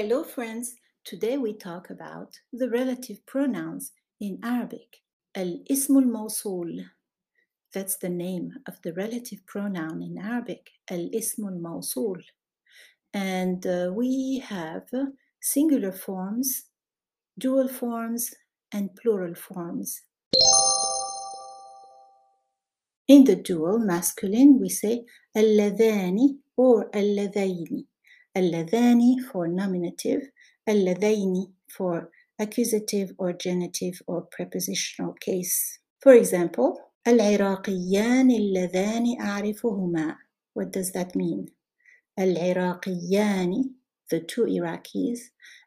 Hello, friends. Today we talk about the relative pronouns in Arabic. Al-ismul mawsul. That's the name of the relative pronoun in Arabic. Al-ismul mawsul. And uh, we have singular forms, dual forms, and plural forms. In the dual masculine, we say alladhani or alladhaini Alladhani for nominative, alladhaini for accusative or genitive or prepositional case. For example, العراقيان اللذان أعرفهما. What does that mean? العراقيان, the two Iraqis,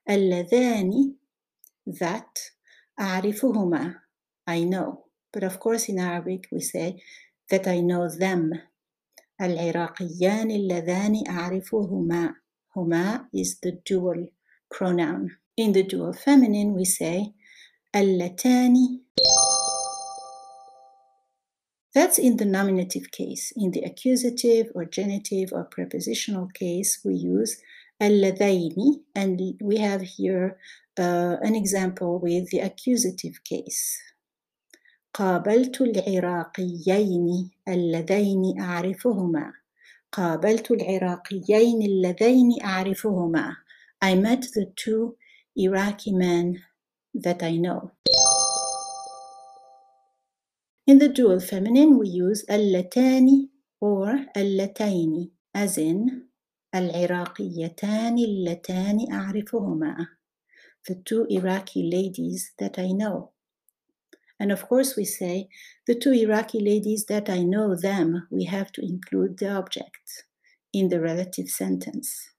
اللذان, that, أعرفهما, I know. But of course in Arabic we say that I know them. العراقيان اللذان أعرفهما. Huma is the dual pronoun. In the dual feminine, we say allatani. That's in the nominative case. In the accusative or genitive or prepositional case, we use alladaini, and we have here uh, an example with the accusative case. قابلت العراقيين اللذين أعرفهما قابلت العراقيين اللذين أعرفهما. I met the two Iraqi men that I know. In the dual feminine, we use اللتان or اللتين, as in العراقيتان اللتان أعرفهما. The two Iraqi ladies that I know. And of course, we say, the two Iraqi ladies that I know them, we have to include the object in the relative sentence.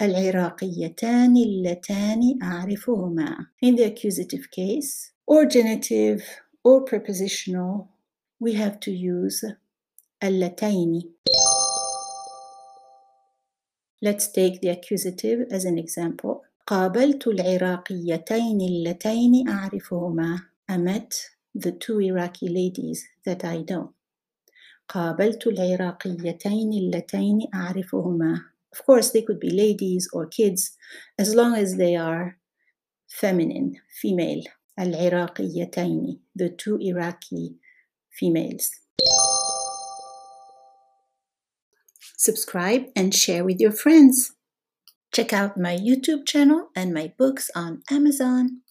العراقيتان اللتان أعرفهما. In the accusative case, or genitive or prepositional, we have to use اللتين. Let's take the accusative as an example. قابلت العراقيتين اللتين أعرفهما. I met the two Iraqi ladies that I know. قابلت العراقيتين اللتين أعرفهما. Of course, they could be ladies or kids as long as they are feminine, female. العراقيتين, the two Iraqi females. Subscribe and share with your friends. Check out my YouTube channel and my books on Amazon.